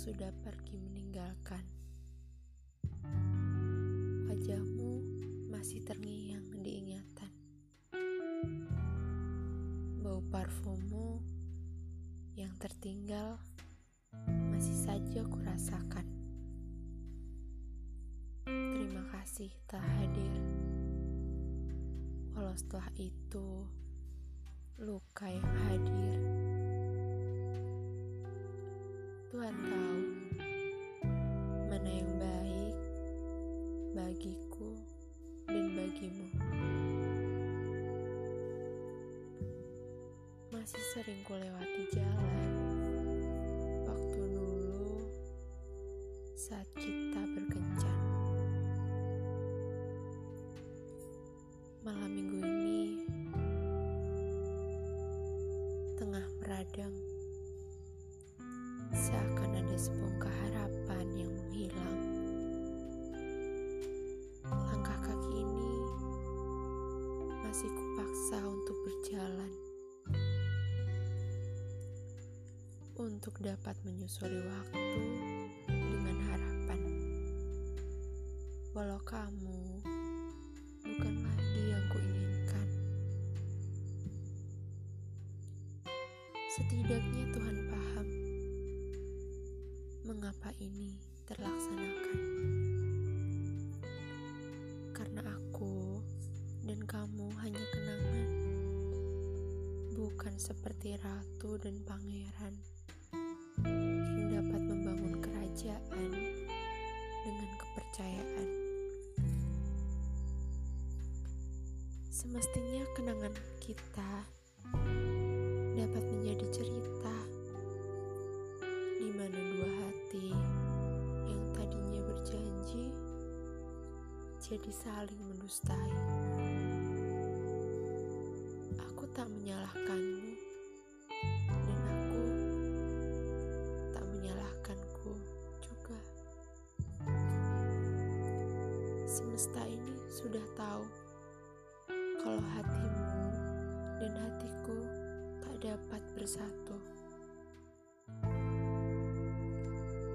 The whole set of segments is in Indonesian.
sudah pergi meninggalkan. Wajahmu masih terngiang di ingatan. Bau parfummu yang tertinggal masih saja kurasakan. Terima kasih telah hadir. Walau setelah itu luka yang hadir. Sering kulewati jalan waktu dulu saat kita berkencan. Malam minggu ini tengah meradang seakan ada sebongkah harapan yang dapat menyusuri waktu dengan harapan. Walau kamu bukan lagi yang kuinginkan, setidaknya Tuhan paham mengapa ini terlaksanakan. Karena aku dan kamu hanya kenangan, bukan seperti ratu dan pangeran dengan kepercayaan. Semestinya kenangan kita dapat menjadi cerita di mana dua hati yang tadinya berjanji jadi saling mendustai. Aku tak menyalahkanmu Semesta ini sudah tahu kalau hatimu dan hatiku tak dapat bersatu.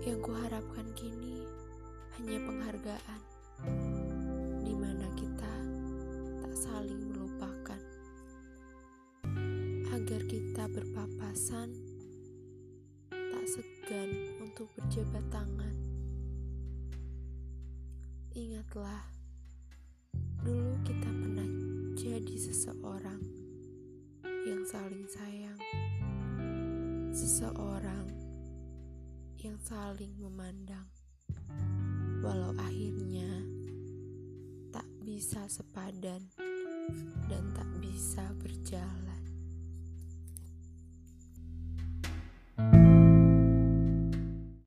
Yang kuharapkan kini hanya penghargaan, di mana kita tak saling melupakan, agar kita berpapasan, tak segan untuk berjabat tangan. Ingatlah, dulu kita pernah jadi seseorang yang saling sayang, seseorang yang saling memandang, walau akhirnya tak bisa sepadan dan tak bisa berjalan.